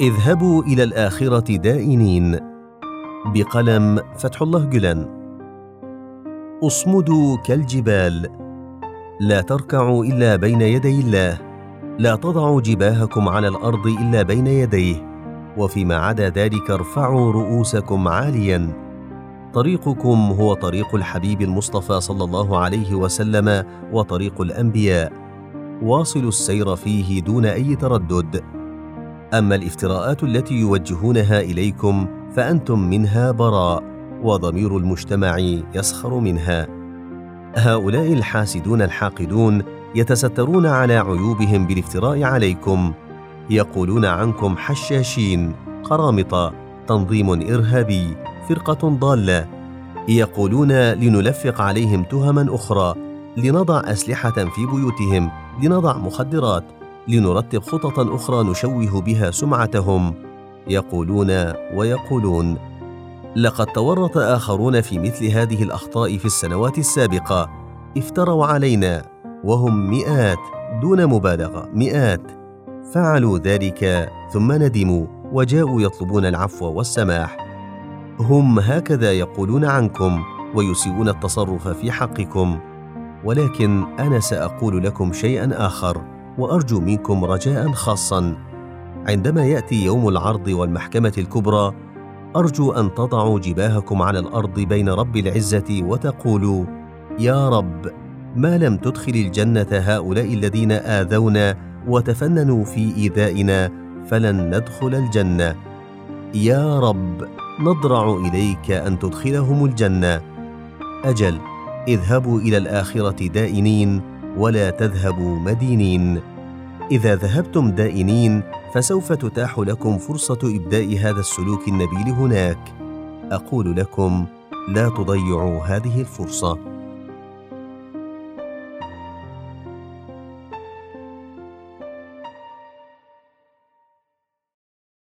اذهبوا إلى الآخرة دائنين. بقلم فتح الله جلان. اصمدوا كالجبال. لا تركعوا إلا بين يدي الله. لا تضعوا جباهكم على الأرض إلا بين يديه. وفيما عدا ذلك ارفعوا رؤوسكم عاليا. طريقكم هو طريق الحبيب المصطفى صلى الله عليه وسلم وطريق الأنبياء. واصلوا السير فيه دون أي تردد. أما الافتراءات التي يوجهونها إليكم فأنتم منها براء وضمير المجتمع يسخر منها. هؤلاء الحاسدون الحاقدون يتسترون على عيوبهم بالافتراء عليكم. يقولون عنكم حشاشين قرامطة تنظيم إرهابي فرقة ضالة. يقولون لنلفق عليهم تهما أخرى لنضع أسلحة في بيوتهم لنضع مخدرات لنرتب خططا أخرى نشوه بها سمعتهم يقولون ويقولون لقد تورط آخرون في مثل هذه الأخطاء في السنوات السابقة. افتروا علينا وهم مئات دون مبالغة مئات. فعلوا ذلك ثم ندموا وجاءوا يطلبون العفو والسماح. هم هكذا يقولون عنكم ويسيئون التصرف في حقكم. ولكن أنا سأقول لكم شيئا آخر. وأرجو منكم رجاء خاصا. عندما يأتي يوم العرض والمحكمة الكبرى أرجو أن تضعوا جباهكم على الأرض بين رب العزة وتقولوا يا رب ما لم تدخل الجنة هؤلاء الذين آذونا وتفننوا في إيذائنا فلن ندخل الجنة. يا رب نضرع إليك أن تدخلهم الجنة. أجل اذهبوا إلى الآخرة دائنين ولا تذهبوا مدينين. إذا ذهبتم دائنين فسوف تتاح لكم فرصة إبداء هذا السلوك النبيل هناك. أقول لكم لا تضيعوا هذه الفرصة.